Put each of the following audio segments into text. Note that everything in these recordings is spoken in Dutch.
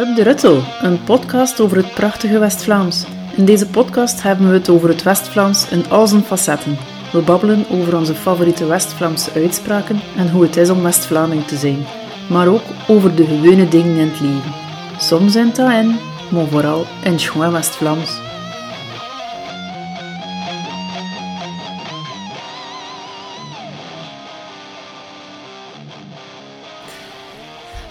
Up de Ruttel, een podcast over het prachtige West-Vlaams. In deze podcast hebben we het over het West-Vlaams in al zijn facetten. We babbelen over onze favoriete West-Vlaamse uitspraken en hoe het is om West-Vlaming te zijn. Maar ook over de gewone dingen in het leven. Soms in taal maar vooral in schoon West-Vlaams.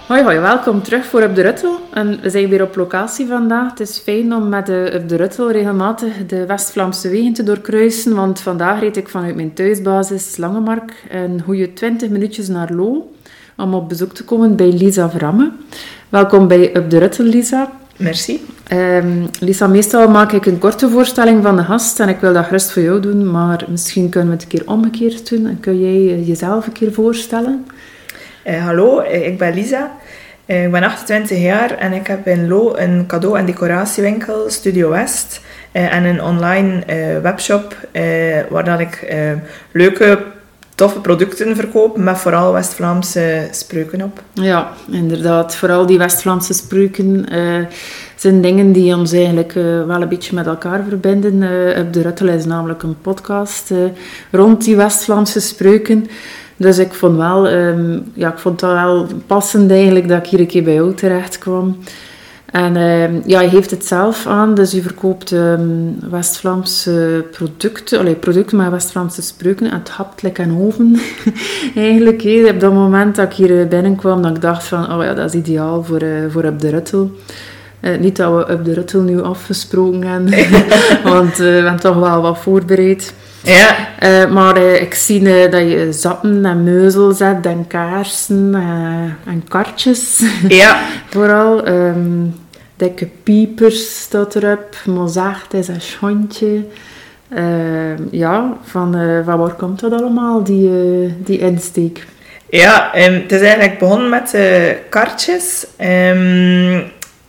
Hoi, hoi, welkom terug voor Up de Ruttel. En we zijn weer op locatie vandaag. Het is fijn om met de Up de Ruttel regelmatig de West-Vlaamse wegen te doorkruisen, want vandaag reed ik vanuit mijn thuisbasis Langemark een goede 20 minuutjes naar Lo om op bezoek te komen bij Lisa Vramme. Welkom bij Up de Ruttel, Lisa. Merci. Um, Lisa, meestal maak ik een korte voorstelling van de gast en ik wil dat gerust voor jou doen, maar misschien kunnen we het een keer omgekeerd doen. En kun jij jezelf een keer voorstellen? Uh, hallo, eh, ik ben Lisa. Uh, ik ben 28 jaar en ik heb in Lo een cadeau- en decoratiewinkel, Studio West. En een online webshop waar dat ik leuke, toffe producten verkoop met vooral West-Vlaamse spreuken op. Ja, inderdaad. Vooral die West-Vlaamse spreuken zijn dingen die ons eigenlijk wel een beetje met elkaar verbinden. Op de Ruttel is namelijk een podcast rond die West-Vlaamse spreuken. Dus ik vond, wel, um, ja, ik vond het wel passend eigenlijk dat ik hier een keer bij jou terecht kwam. En um, ja, je heeft het zelf aan, dus je verkoopt um, West-Vlaamse producten, allee, producten met West-Vlaamse spreuken. het hapt lekker en oven, eigenlijk. He. Op dat moment dat ik hier binnenkwam, dat ik dacht van, oh ja, dat is ideaal voor, uh, voor Up de Ruttel. Uh, niet dat we Up de Ruttel nu afgesproken hebben, want uh, we hebben toch wel wat voorbereid. Ja. Uh, maar ik zie dat je zappen en meuzels hebt en kaarsen en kartjes. Ja. Vooral. Um, dikke piepers staat erop. Mozart is een schontje. Ehm, ja, van, van waar komt dat allemaal, die, die insteek? Ja, um, het is eigenlijk begonnen met kartjes.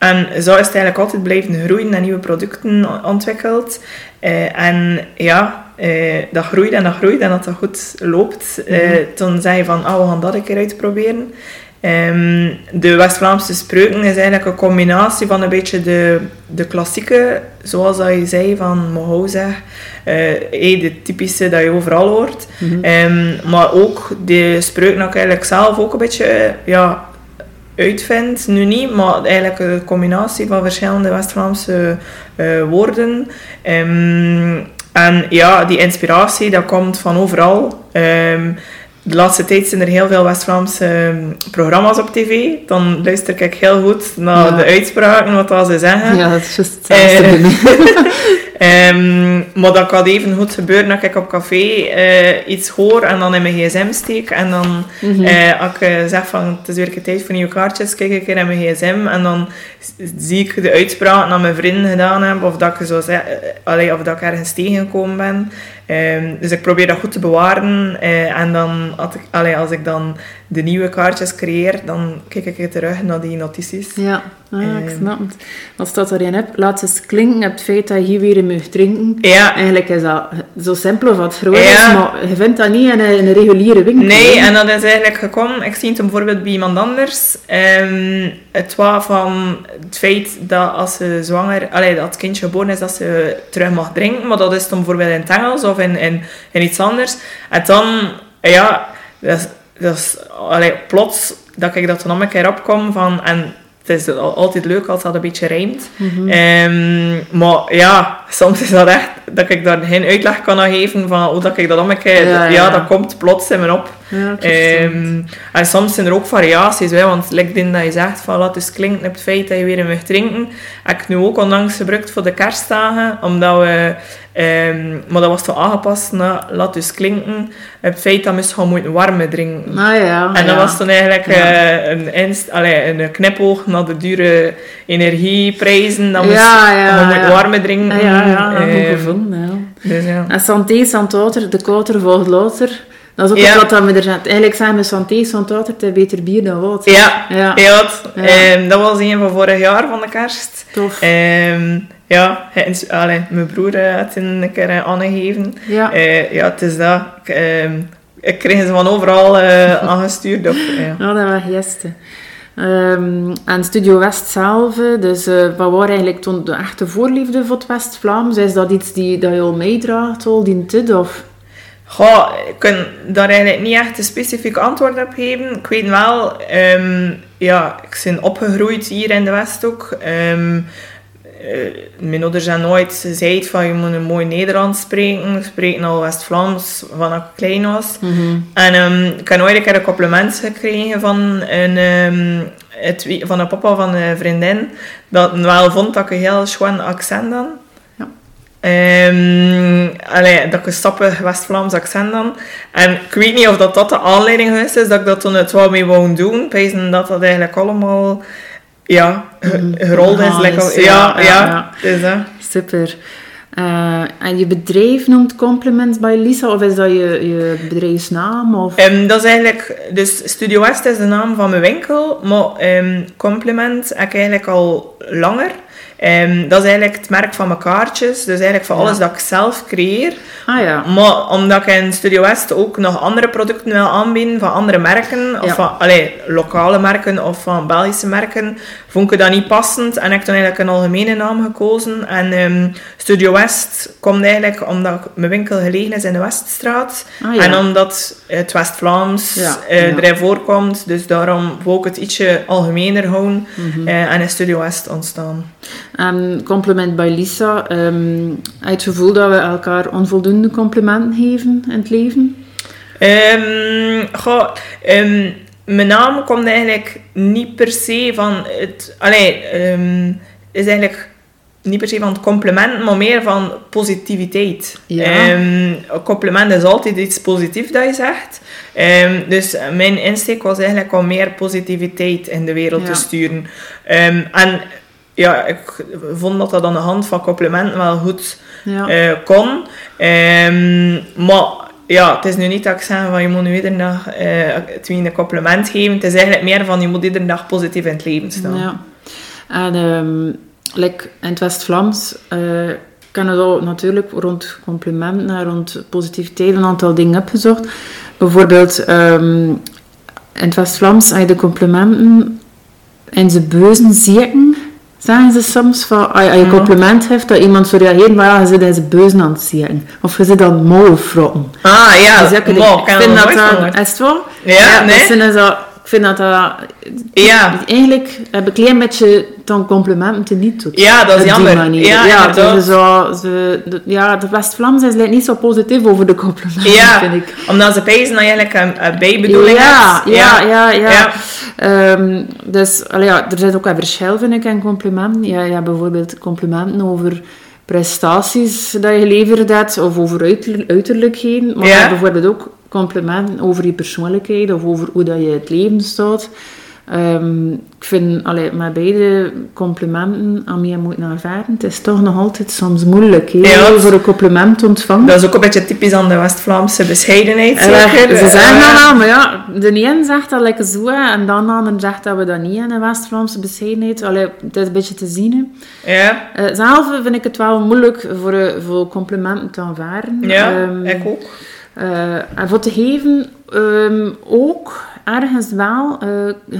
En zo is het eigenlijk altijd blijven groeien en nieuwe producten ontwikkeld. en ja, uh, dat groeit en dat groeit en dat dat goed loopt. Uh, Toen zei je van, oh, we gaan dat een keer uitproberen. Um, de West-Vlaamse spreuken is eigenlijk een combinatie van een beetje de, de klassieke, zoals dat je zei, van Mohou zeg, uh, de typische dat je overal hoort. Mm -hmm. um, maar ook de spreuken dat ik eigenlijk zelf ook een beetje ja, uitvind, nu niet, maar eigenlijk een combinatie van verschillende West-Vlaamse woorden. Um, en ja, die inspiratie, dat komt van overal. Um, de laatste tijd zijn er heel veel West-Vlaamse programma's op tv. Dan luister ik heel goed naar ja. de uitspraken, wat ze zeggen. Ja, dat is juist hetzelfde. um, maar dat kan even goed gebeuren dat ik op café uh, iets hoor en dan in mijn gsm steek. En dan, mm -hmm. uh, als ik uh, zeg van het is weer een tijd voor nieuwe kaartjes, kijk ik in mijn gsm. En dan zie ik de uitspraak naar mijn vrienden gedaan heb. Of dat ik, zo zeg, allee, of dat ik ergens tegengekomen ben. Um, dus ik probeer dat goed te bewaren. Uh, en dan, als ik, allee, als ik dan de nieuwe kaartjes creëer, dan kijk ik terug naar die notities. Ja, ah, um, ik snap het. Wat staat erin? Heb? Laat eens klinken het feit dat je hier weer mag drinken. Ja. Eigenlijk is dat zo simpel of wat groot ja. is, maar je vindt dat niet in een, in een reguliere winkel. Nee, en dat is eigenlijk gekomen. Ik zie het bijvoorbeeld bij iemand anders. Um, het was van het feit dat als ze zwanger, allee, dat het kindje geboren is, dat ze terug mag drinken. Maar dat is dan bijvoorbeeld in het Engels of in, in, in iets anders. En dan, ja, dat is, dat is allee, plots dat ik dat dan nog een keer opkom van... En het is altijd leuk als dat een beetje rijmt. Mm -hmm. um, maar ja, soms is dat echt dat ik daar geen uitleg kan geven van hoe dat ik dat om ja, ja. ja, dat komt plots in me op. Ja, um, en soms zijn er ook variaties, hè, want like dat je zegt van laat dus klinken op het feit dat je weer mag drinken, heb ik nu ook onlangs gebruikt voor de kerstdagen, omdat we Um, maar dat was toch aangepast naar laat dus klinken het feit dat we gewoon moeten warme drinken. Ah, ja, en dat ja. was dan eigenlijk ja. uh, een, inst allee, een knipoog naar de dure energieprijzen. Dat ja, ja, we moeten warme drinken. Ah, ja, ja, dat gevonden. Ja. Dus, ja. En santé, santoter, de kouter volgt later. Dat is ook Ja. wat dat we er net... Eigenlijk zeggen we santé, santoter, het is beter bier dan water. Ja, Ja. ja. dat, Ja. ehm, dat was een van vorig jaar van de kerst. Tof. Ehm, ja, hij allee, mijn broer eh, had het een keer eh, aangegeven. Ja. Eh, ja, het is dat. Ik, ehm, ik kreeg ze van overal eh, aangestuurd. Of, ja. Ja, dat was gisteren. Ehm, en Studio West zelf, dus wat waren eigenlijk toen de echte voorliefde voor het West-Vlaams? Is dat iets die, dat je al meedraagt, al die tijd, of... Goh, ik kan daar eigenlijk niet echt een specifiek antwoord op geven. Ik weet wel, um, ja, ik ben opgegroeid hier in de Westhoek. Um, uh, mijn ouders hebben nooit gezegd van je moet een mooi Nederlands spreken. Ik spreek al West-Vlaams van ik klein was. Mm -hmm. En um, ik heb nooit een keer een compliment gekregen van een, um, het, van een papa van een vriendin. Dat wel vond dat ik een heel schoon accent. Ja. Um, allee, dat ik een stappig West-Vlaams accent dan. En ik weet niet of dat, dat de aanleiding geweest is dat ik dat toen het wel mee wou doen. Ik dat dat eigenlijk allemaal ja, gerold is. Ah, lekker, is, ja, ja, ja, ja. Dus, hè. Super. Uh, en je bedrijf noemt Compliments by Lisa, of is dat je, je bedrijfsnaam? Of? Um, dat is eigenlijk, dus Studio West is de naam van mijn winkel, maar um, Compliment heb ik eigenlijk al langer. Um, dat is eigenlijk het merk van mijn kaartjes, dus eigenlijk van alles dat ik zelf creëer. Ah ja. Maar omdat ik in Studio West ook nog andere producten wil aanbieden van andere merken, of Ja. van allee, lokale merken of van Belgische merken, vond ik dat niet passend en heb ik toen eigenlijk een algemene naam gekozen. En ehm, Studio West komt eigenlijk omdat mijn winkel gelegen is in de Weststraat Ah, en omdat het West-Vlaams erin voorkomt, dus daarom wou ik het ietsje algemener houden Mhm. eh, en is Studio West ontstaan. En compliment bij Lisa. ehm je het gevoel dat we elkaar onvoldoende complimenten geven in het leven? Ehm goh, ehm, mijn naam komt eigenlijk niet per se van het... Allee, ehm, is eigenlijk niet per se van het compliment, maar meer van positiviteit. Ja. Ehm, een compliment is altijd iets positiefs dat je zegt. Ehm, dus mijn insteek was eigenlijk om meer positiviteit in de wereld Ja. te sturen. Ehm, en ja, ik vond dat dat aan de hand van complimenten wel goed Ja. eh, kon. Ehm, maar ja, het is nu niet dat ik zeg van je moet nu iedere dag wie een compliment geven. Het is eigenlijk meer van je moet iedere dag positief in het leven staan. Ja. En ehm, like in het West-Vlaams eh kan al natuurlijk rond complimenten en rond positiviteit een aantal dingen opgezocht. Bijvoorbeeld ehm, in het West-Vlaams heb je de complimenten in zijn beuzen zieken. Zeggen ze soms van, als je een compliment heeft, dat iemand zo reageert, maar ja, je zit zijn beuzen aan het zieken. Of je zit het mouwen frotten. Ah ja, Dus ik, ik vind dat dat... Is het wel? Ja, nee. dat zijn zo- ik vind dat dat... Ja. Eigenlijk heb ik een klein beetje dan complimenten te niet doet. Ja, dat is jammer. manier. Ja, ja, dus zo, ze, de, ja, de West-Vlaams is niet zo positief over de complimenten, Ja, vind ik. omdat ze pijzen dat je eigenlijk een, een bijbedoeling ja, hebt. ja, ja, ja, Ja. Ehm, dus allee, ja, er zit ook een verschil, vind ik, in complimenten. Ja, ja, bijvoorbeeld complimenten over prestaties dat je geleverd hebt, of over uiter, uiterlijkheden. Maar Ja. je hebt bijvoorbeeld ook complimenten over je persoonlijkheid, of over hoe dat je het leven staat. Ehm, ik vind, allee, met beide complimenten aan mij moeten aanvaarden. Het is toch nog altijd soms moeilijk, Ja. voor een compliment te ontvangen. Dat is ook een beetje typisch aan de West-Vlaamse bescheidenheid, zeker. Ze zeggen Eh, dat maar ja, de een zegt dat lekker zo, en de ander zegt dat we dat niet in de West-Vlaamse bescheidenheid. Allee, het is een beetje te zien. Ja, Eh, zelf vind ik het wel moeilijk voor, eh, voor complimenten te aanvaarden. ja Ehm, ik ook. eh, en voor te geven ehm, ook ergens wel. Eh,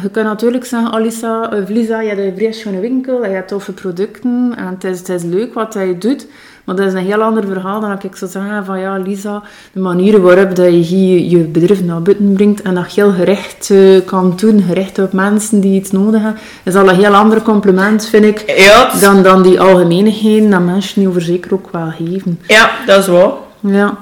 je kunt natuurlijk zeggen, Alisa, of Lisa, je hebt een vrij schone winkel, je hebt toffe producten en het is, het is leuk wat je doet. Maar dat is een heel ander verhaal dan dat ik zou zeggen van ja, Lisa, de manier waarop dat je hier je bedrijf naar buiten brengt en dat je heel gericht eh, kan doen, gericht op mensen die iets nodig hebben, is al een heel ander compliment, vind ik, Ja, dan, dan die algemeenheden dat mensen over zeker ook wel geven. ja, dat is wel. Ja.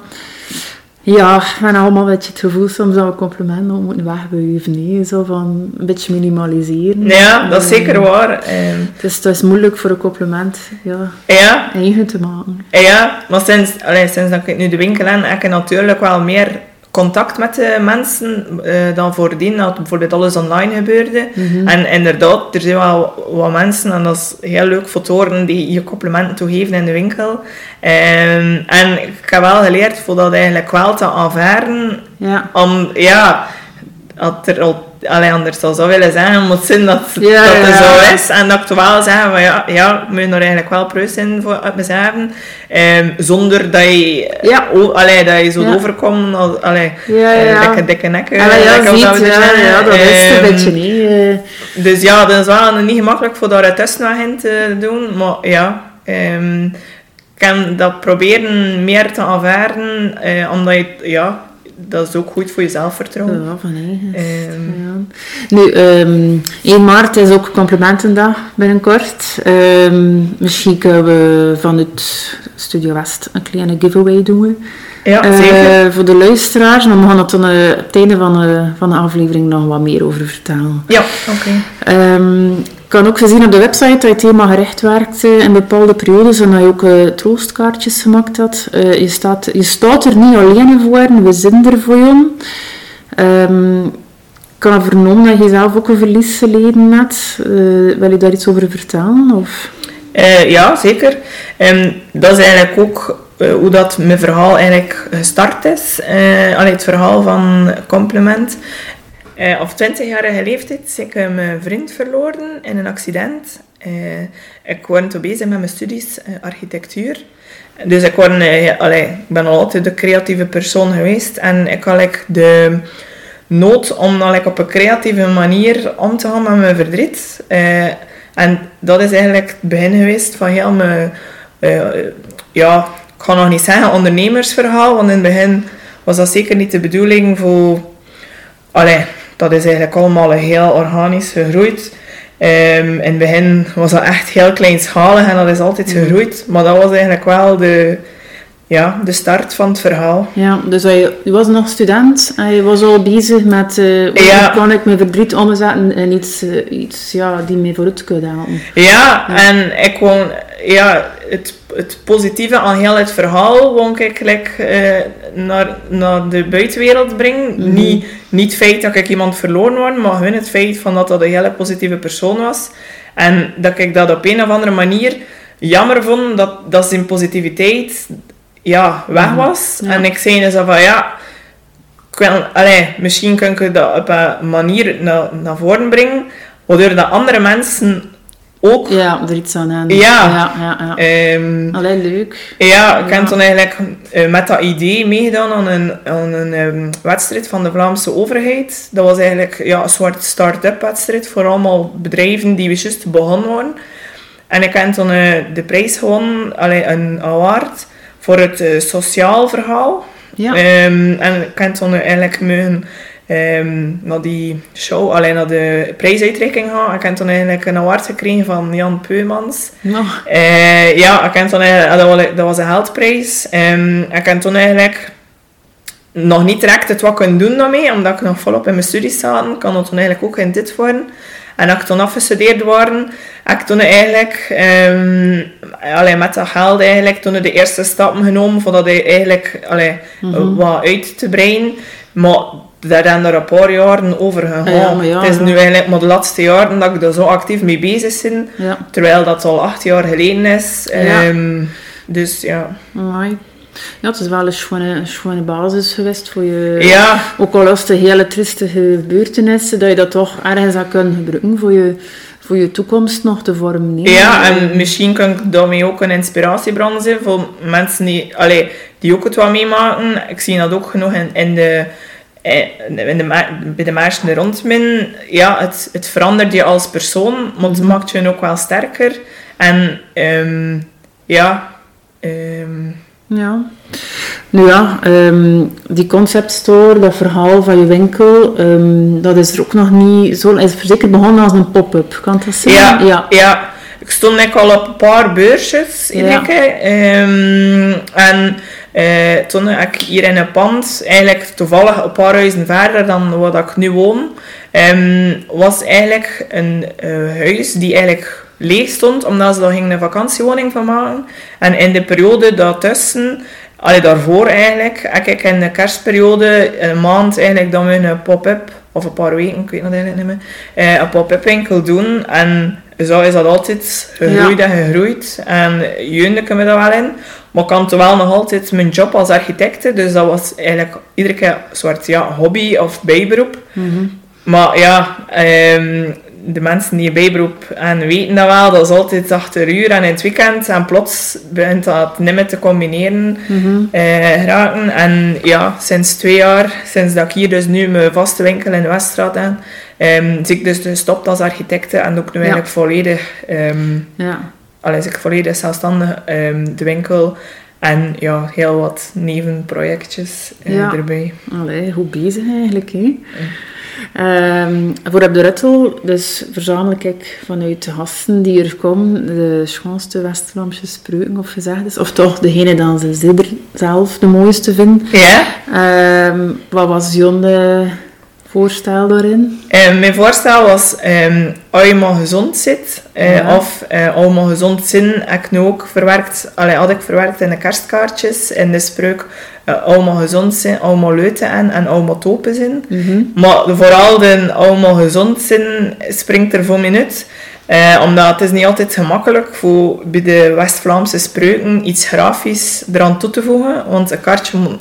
Ja, hebben allemaal een beetje het gevoel soms dat we complimenten ook moeten wegbuiven. hè. Zo van een beetje minimaliseren. Ja, dat is Eh, zeker waar. Ehm, Het is, het is moeilijk voor een compliment ja, ja, eigen te maken. Ja, maar sinds, allee, sinds dat ik nu de winkel heb, heb ik natuurlijk wel meer contact met de mensen eh, dan voordien, dat bijvoorbeeld alles online gebeurde. En inderdaad, er zijn wel wat mensen, en dat is heel leuk voor te horen, die je complimenten toegeven in de winkel. Ehm, en ik heb wel geleerd voor dat eigenlijk wel te aanvaarden, Ja, om, ja, had er al, allee, anders zou willen zeggen, moet zijn dat, Ja, dat het ja. zo is. En dat ik toch wel zeggen van ja, ja, moet je er eigenlijk wel preus in voor uit mezelf. Ehm, zonder dat je, Ja. o, allee, dat je zo overkomt als, allee, Ja, eh, dikke, dikke nekken. Ah, ja, like ziet, dat ja, dat is het Ehm, een beetje, nee. eh. dus ja, dat is wel niet gemakkelijk voor daar ertussen nog in te doen. Maar ja, ehm, ik kan dat proberen meer te aanvaarden. eh, omdat je, ja, dat is ook goed voor je zelfvertrouwen. Ja, van. Ehm, Ja. Nu, ehm 1 maart is ook complimentendag binnenkort. Ehm, misschien kunnen we vanuit Studio West een kleine giveaway doen. ja, zeker. voor de luisteraars. Maar we gaan het dan eh, op het einde van, eh, van de aflevering nog wat meer over vertellen. Ja, oké. Kan ook zien op de website dat je themagericht werkt eh, in bepaalde periodes en dat je ook eh, troostkaartjes gemaakt had. Eh, je, staat, je staat er niet alleen voor, we zijn er voor je. Ehm, ik kan vernomen dat je zelf ook een verlies geleden hebt. Wil je daar iets over vertellen? Of? Ja, zeker. En dat is eigenlijk ook hoe dat mijn verhaal eigenlijk gestart is. Allee, het verhaal van Compliment. Eh op 20-jarige leeftijd ben ik eh, mijn vriend verloren in een accident. Eh, ik was toen bezig met mijn studies eh, architectuur. Dus ik, was, allee, ik ben al altijd de creatieve persoon geweest. En ik had like, de nood om op een creatieve manier om te gaan met mijn verdriet. En dat is eigenlijk het begin geweest van heel mijn... ja, ik ga nog niet zeggen ondernemersverhaal, want in het begin was dat zeker niet de bedoeling voor... Allee, dat is eigenlijk allemaal heel organisch gegroeid. Ehm, in het begin was dat echt heel kleinschalig en dat is altijd Mhm. gegroeid. Maar dat was eigenlijk wel de, ja, de start van het verhaal. Ja, dus je, je was nog student en je was al bezig met eh, hoe Ja. kan ik mijn verdriet omzetten in iets, eh, iets ja, die mij vooruit kan helpen. Ja, en ik wou, ja, het, het positieve aan heel het verhaal wou ik eh, naar, naar de buitenwereld brengen. Mhm. niet, niet het feit dat ik iemand verloren was, maar gewoon het feit van dat dat een hele positieve persoon was. En dat ik dat op een of andere manier jammer vond dat, dat zijn positiviteit ja, weg was. Ja. En ik zei dus van ja, ik wil, allee, misschien kan ik dat op een manier naar, naar voren brengen, waardoor dat andere mensen ook Ja, er iets aan hebben. Ja. Ja, ja, ja. Ehm, Allee, leuk. ja, ik heb toen eigenlijk eh, met dat idee meegedaan aan een, aan een ehm, wedstrijd van de Vlaamse overheid. Dat was eigenlijk ja, een soort start-up wedstrijd voor allemaal bedrijven die we juist begonnen waren. En ik heb toen eh, de prijs gewonnen, allee, een award, voor het eh, sociaal verhaal. Ja. Ehm, en ik heb toen eigenlijk mogen ehm, naar die show, alleen naar de prijsuitreiking gaan. Ik heb toen eigenlijk een award gekregen van Jan Peumans. Nou, Eh, ja, ik heb toen eigenlijk, dat, was, een geldprijs. Ehm, ik heb toen eigenlijk nog niet direct het wat kunnen doen daarmee, omdat ik nog volop in mijn studies zat. Ik kan dat toen eigenlijk ook in dit worden. En als ik toen afgestudeerd waren, heb ik toen eigenlijk allee, met dat geld eigenlijk toen de eerste stappen genomen voor dat eigenlijk allee, Mhm. wat uit te breiden. Maar daar zijn er een paar jaren over gegaan. Ja, ja, het is nu eigenlijk maar de laatste jaren dat ik er zo actief mee bezig ben. ja. Terwijl dat al acht jaar geleden is. Ehm, dus ja. Amai. Ja, het is wel een schone, schone basis geweest voor je... Ja, Ook al was het een hele triestige gebeurtenis, dat je dat toch ergens zou kunnen gebruiken voor je, voor je toekomst nog te vormen. nee? ja, en misschien kan ik daarmee ook een inspiratiebron zijn voor mensen die, allee, die ook het wat meemaken. Ik zie dat ook genoeg in, in de, in de, bij de mensen rond me. Ja, het, het verandert je als persoon, maar het maakt je ook wel sterker. En ehm, ja, ehm, Ja. Nu ja, ehm, die conceptstore, dat verhaal van je winkel, ehm, dat is er ook nog niet zo... is zeker begonnen als een pop-up, kan dat zijn? Ja, ja. ja. Ik stond net al op een paar beursjes in Ja. Ehm, en eh, toen heb ik hier in een pand, eigenlijk toevallig een paar huizen verder dan waar dat ik nu woon, was eigenlijk een eh, huis die eigenlijk leeg stond, omdat ze daar gingen een vakantiewoning van maken. En in de periode daartussen, allee, daarvoor eigenlijk, heb ik in de kerstperiode een maand eigenlijk dan we een pop-up of een paar weken, ik weet het eigenlijk niet meer, uh, een pop-up winkel doen. En zo is dat altijd gegroeid en gegroeid. En jeunde ik me daar wel in. Maar ik had wel nog altijd mijn job als architecte. Dus dat was eigenlijk iedere keer een soort ja, hobby of bijberoep. Mhm. Maar ja, ehm, de mensen die een bijberoep en weten dat wel. Dat is altijd achter uur en in het weekend. En plots begint dat niet meer te combineren Mhm. eh, geraken. En ja, sinds twee jaar, sinds dat ik hier dus nu mijn vaste winkel in de Weststraat heb, ehm zie ik dus gestopt als architecte en ook nu eigenlijk volledig, ehm Ja. allee, ik volledig zelfstandig ehm, de winkel en ja, heel wat nevenprojectjes eh, Ja. erbij. Allee, goed bezig eigenlijk, hè? Ehm, voor op de Ruttel, dus verzamel ik vanuit de gasten die er komen de schoonste West-Vlaamse spreuken, of gezegd is. Of toch degene dan ze zelf de mooiste vinden. Ja, Ehm, wat was jouw eh, voorstel daarin? Eh, mijn voorstel was, ehm als je maar gezond zit, eh, Ja. of eh als je maar gezond zin, heb ik nu ook verwerkt, allee, had ik verwerkt in de kerstkaartjes, in de spreuk, eh allemaal gezond zijn, allemaal leuten en, en allemaal topen zijn. Mhm. Maar vooral de allemaal gezond zijn springt er voor mij uit. Eh, omdat het is niet altijd gemakkelijk voor bij de West-Vlaamse spreuken iets grafisch eraan toe te voegen. Want een kaartje moet...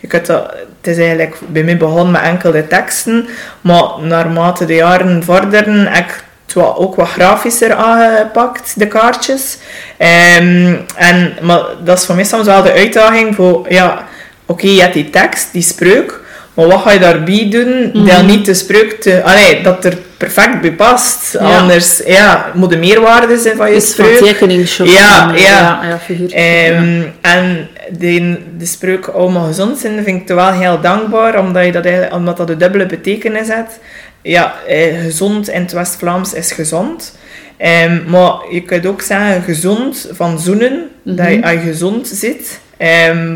Je kunt dat, het is eigenlijk bij mij begonnen met enkele teksten. Maar naarmate de jaren vorderen heb ik het ook wat grafischer aangepakt, de kaartjes. Ehm, en, maar dat is voor mij soms wel de uitdaging voor... Ja, oké, je hebt die tekst, die spreuk... Maar wat ga je daarbij doen dat Mhm. niet de spreuk te... Allee, dat er perfect bij past. Ja. Anders, ja, moet de meerwaarde zijn van je van spreuk. tekeningsshop. Ja, en, ja. ja, ja Ehm, En de, de spreuk allemaal gezond zijn vind ik wel heel dankbaar, omdat, je dat, eigenlijk, omdat dat een dubbele betekenis heeft. Ja, eh, gezond in het West-Vlaams is gezond. Ehm, maar je kunt ook zeggen gezond van zoenen, dat je, Mhm. als je gezond zit, ehm,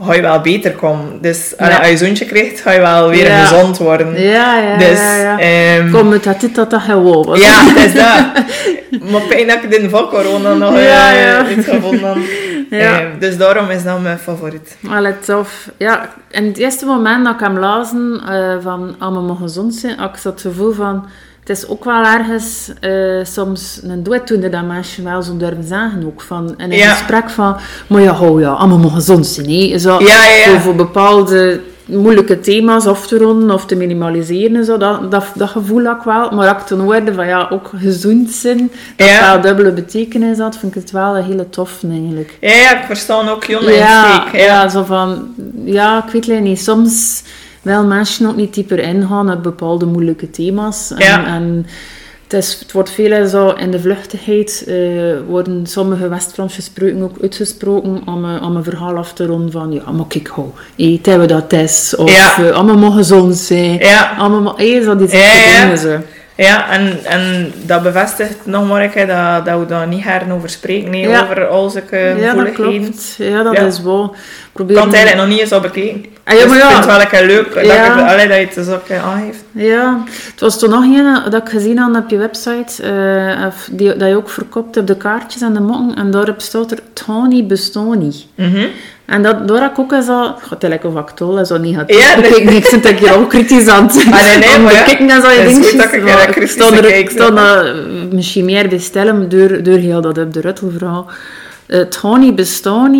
ga je wel beter komen. Dus Ja. als je zoontje krijgt, ga je wel weer Ja. gezond worden. Ja, ja, Dus, ja. ehm, Kom, het had dit dat dat gewoon was. ja, het is dat. maar pijn dat ik dit van corona nog Ja, eh, ja. iets gevonden heb. Ja. Eh, dus daarom is dat mijn favoriet. Allee, tof. Ja, in het eerste moment dat ik hem lazen uh, van allemaal mogen gezond zijn, had ik dat gevoel van... Het is ook wel ergens uh, soms een dooddoende dat mensen wel zo durven zeggen ook. Van, in Ja. gesprek van, maar ja, hou ja, allemaal gezond zijn. Hè. Zo, Ja, ja, ja. Voor, bepaalde moeilijke thema's af te ronden of te minimaliseren en zo. Dat, dat, dat gevoel had ik wel. Maar als ik toen hoorde van ja, ook gezond zijn, dat Ja. wel dubbele betekenis had, vind ik het wel een hele tof eigenlijk. Ja, ja, ik versta ook Jon Ja, ja. Ja. zo van, ja, ik weet het niet. Soms wel mensen ook niet dieper ingaan op bepaalde moeilijke thema's. En, Ja. en het, is, het wordt veel zo in de vluchtigheid, eh, worden sommige West-Franse spreuken ook uitgesproken om, een- om een verhaal af te ronden van, ja, maar kijk, hou, hey, hebben we dat is, of Ja. eh, allemaal mogen gezond zijn. Ja. Allemaal, hey, zo die dingen zo. Ja, en, en dat bevestigt nog maar een keer dat, dat we daar niet gaan over spreken, nee, Ja. over al zulke Ja, dat klopt. Ja, dat Ja. is wel. Ik Probeer kan het eigenlijk nog niet eens al bekeken. Ah, ja, dus maar ik ja. vind het wel een keer leuk dat, Ja. ik, allee, dat je het dus ook eh, aangeeft. Ja, het was toen nog een dat ik gezien had op je website, eh, of die, dat je ook verkoopt op de kaartjes en de mokken, en daarop staat er Tony bestaat niet. Mhm. En dat, daar had ik ook eens al, god, lijkt of ik tol zo negatief Ja, nee. bekeken. Ik zit hier ook kritisch aan het Ah, nee, nee, aan maar ja. kijken en zo, Het is goed dingetjes, dat ik er er- kijk Ik misschien meer bestellen door, door heel dat op de ruttelverhaal. Uh, Tony bestaat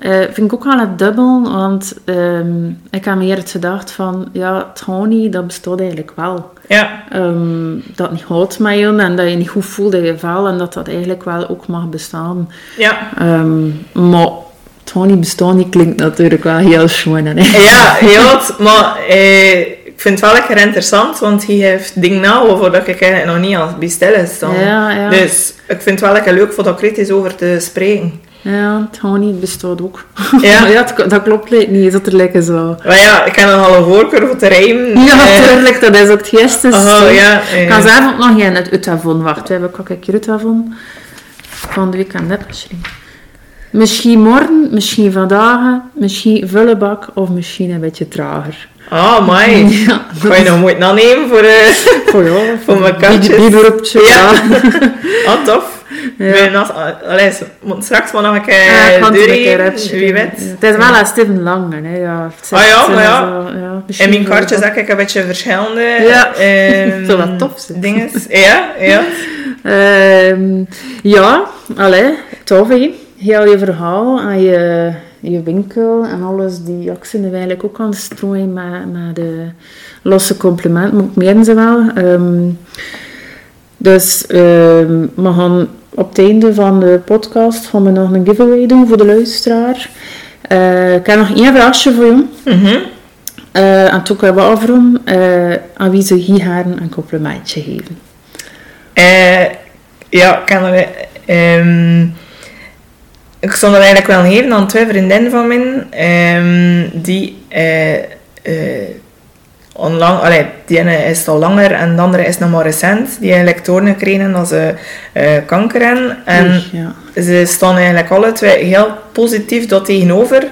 Eh, vind ik ook wel een dubbel, want ehm, ik heb me eerder gedacht van, ja, Tony, dat bestaat eigenlijk wel. Ja, Ehm, dat niet houdt met je en dat je niet goed voelt in je vel en dat dat eigenlijk wel ook mag bestaan. ja. Ehm, maar Tony bestaan klinkt natuurlijk wel heel schoon. Hè? Ja, heel maar eh, ik vind het wel lekker interessant, want hij heeft dingen na waarvoor dat ik eigenlijk nog niet aan bij stil is. Ja, ja. Dus ik vind het wel lekker leuk voor daar kritisch over te spreken. Ja, Tony bestaat ook. Ja. Ja het- dat klopt niet, is dat er lekker zo. Maar ja, ik heb nogal een voorkeur voor te rijmen. Ja, Eh, natuurlijk, dat is ook het eerste. oh, ja, eh. Ik kan zelf nog geen het uitavon wachten. We hebben ook een keer uitavon van de weekend heb. Misschien morgen, misschien vandaag, misschien volle bak of misschien een beetje trager. Ah, mai. Ja, Kan je nog moeite aannemen voor... eh voor jou. Voor mijn katjes. ja. ah, tof. Ja. Naast, allee, straks maar nog een keer Ja, doorheen, wie weet. Ja. Het is wel een Steven Lange, hè. Ja, Ah ja, maar ja. zo- ja In mijn wel kaartjes dat- heb ik een beetje verschillende Ja. Zou wat tof zijn. dingen. Ja, ja. Ehm, ja, allee, tof hè. Heel je verhaal en je, je winkel en alles, die acties zijn eigenlijk ook aan het strooien met, met de losse complimenten, maar ik meen ze wel. Ehm, dus ehm, we gaan op het einde van de podcast gaan we nog een giveaway doen voor de luisteraar. Eh, ik heb nog één vraagje voor jou. Eh, en toen kunnen we afronden eh, aan wie ze hier haar een complimentje geven. Ja, kan er... ehm, ik zal dat eigenlijk wel geven aan twee vriendinnen van mij. ehm, die... eh eh onlang, allee, die ene is al langer en de andere is nog maar recent. Die eigenlijk toorn gekregen als ze eh, kanker hebben. En ja. ze staan eigenlijk alle twee heel positief dat tegenover.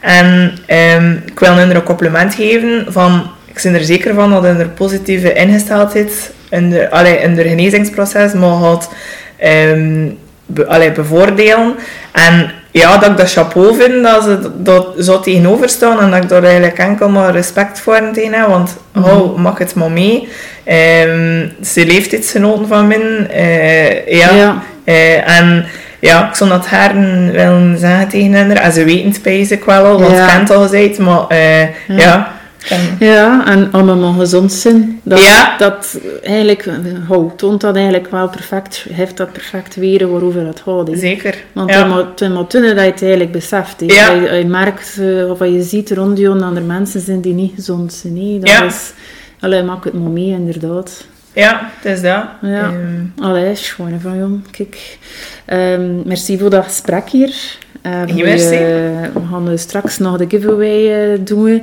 En ehm, ik wil hun een compliment geven van... Ik ben er zeker van dat hun er positieve ingesteldheid in de, allee, in de genezingsproces maar gaat ehm, be, allee, bevoordelen. En ja, dat ik dat chapeau vind dat ze dat zo tegenover staan en dat ik daar eigenlijk enkel maar respect voor tegen heb. Want, oh, mag het maar mee. Ehm, ze leeftijdsgenoten van mij. eh, ja. Ja. Eh, en ja, ik zou dat haar willen zeggen tegen hen. En ze weten het spijs ik wel al, want Ja. ik ken het al gezegd. Maar eh, ja. En- Ja, en allemaal gezond zijn. Dat, Ja. dat eigenlijk, toont dat eigenlijk wel perfect, heeft dat perfect weer waarover het gaat. Zeker. Want ja. het moet- dat je het eigenlijk beseft. Ja. Je, je merkt eh, of wat je ziet rond je dat er mensen zijn die niet gezond zijn. Dat Ja. is, allee, maak het maar mee, inderdaad. ja, het is dat. Ja. Ehm, Allee, schoon van jong. Kijk. Ehm, merci voor dat gesprek hier. Eh, je- we gaan eh, straks nog de giveaway eh, doen.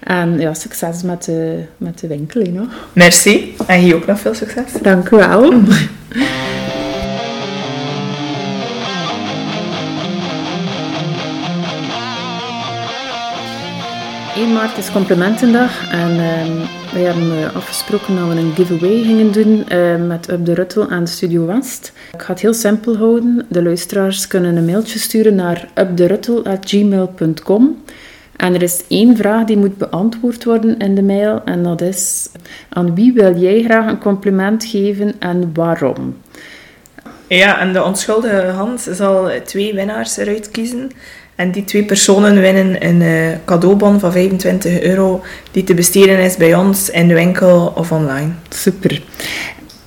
En ja, succes met de, met de winkel. nog. merci. En hier ook nog veel succes. Dank u wel. 1 maart is complimentendag en ehm wij hebben eh, afgesproken dat we een giveaway gingen doen eh, met Up de Ruttel aan Studio West. Ik ga het heel simpel houden. De luisteraars kunnen een mailtje sturen naar upderuttel.gmail.com en er is één vraag die moet beantwoord worden in de mail en dat is aan wie wil jij graag een compliment geven en waarom? Ja, en de onschuldige Hans zal twee winnaars eruit kiezen. En die twee personen winnen een eh, cadeaubon van 25 euro die te besteden is bij ons in de winkel of online. Super.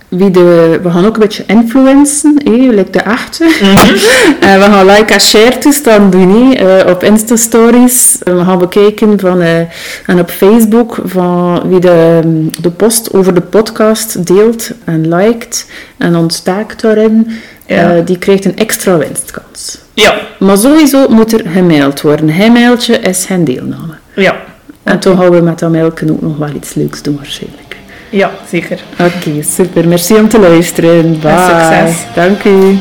Wie de, we gaan ook een beetje influencen, hè, like de echte. En we gaan like en share toestand doen eh, op Insta-stories. En We gaan bekijken van, eh, en op Facebook van wie de, de post over de podcast deelt en liked en ontstaakt daarin. Ja. eh, die krijgt een extra winstkans. Ja, Maar sowieso moet er gemaild worden. Hij mailtje is geen deelname. ja. En toen gaan we met dat mailje ook nog wel iets leuks doen waarschijnlijk. Ja, zeker. Oké, super. Merci om te luisteren. Bye. succes. Dank u.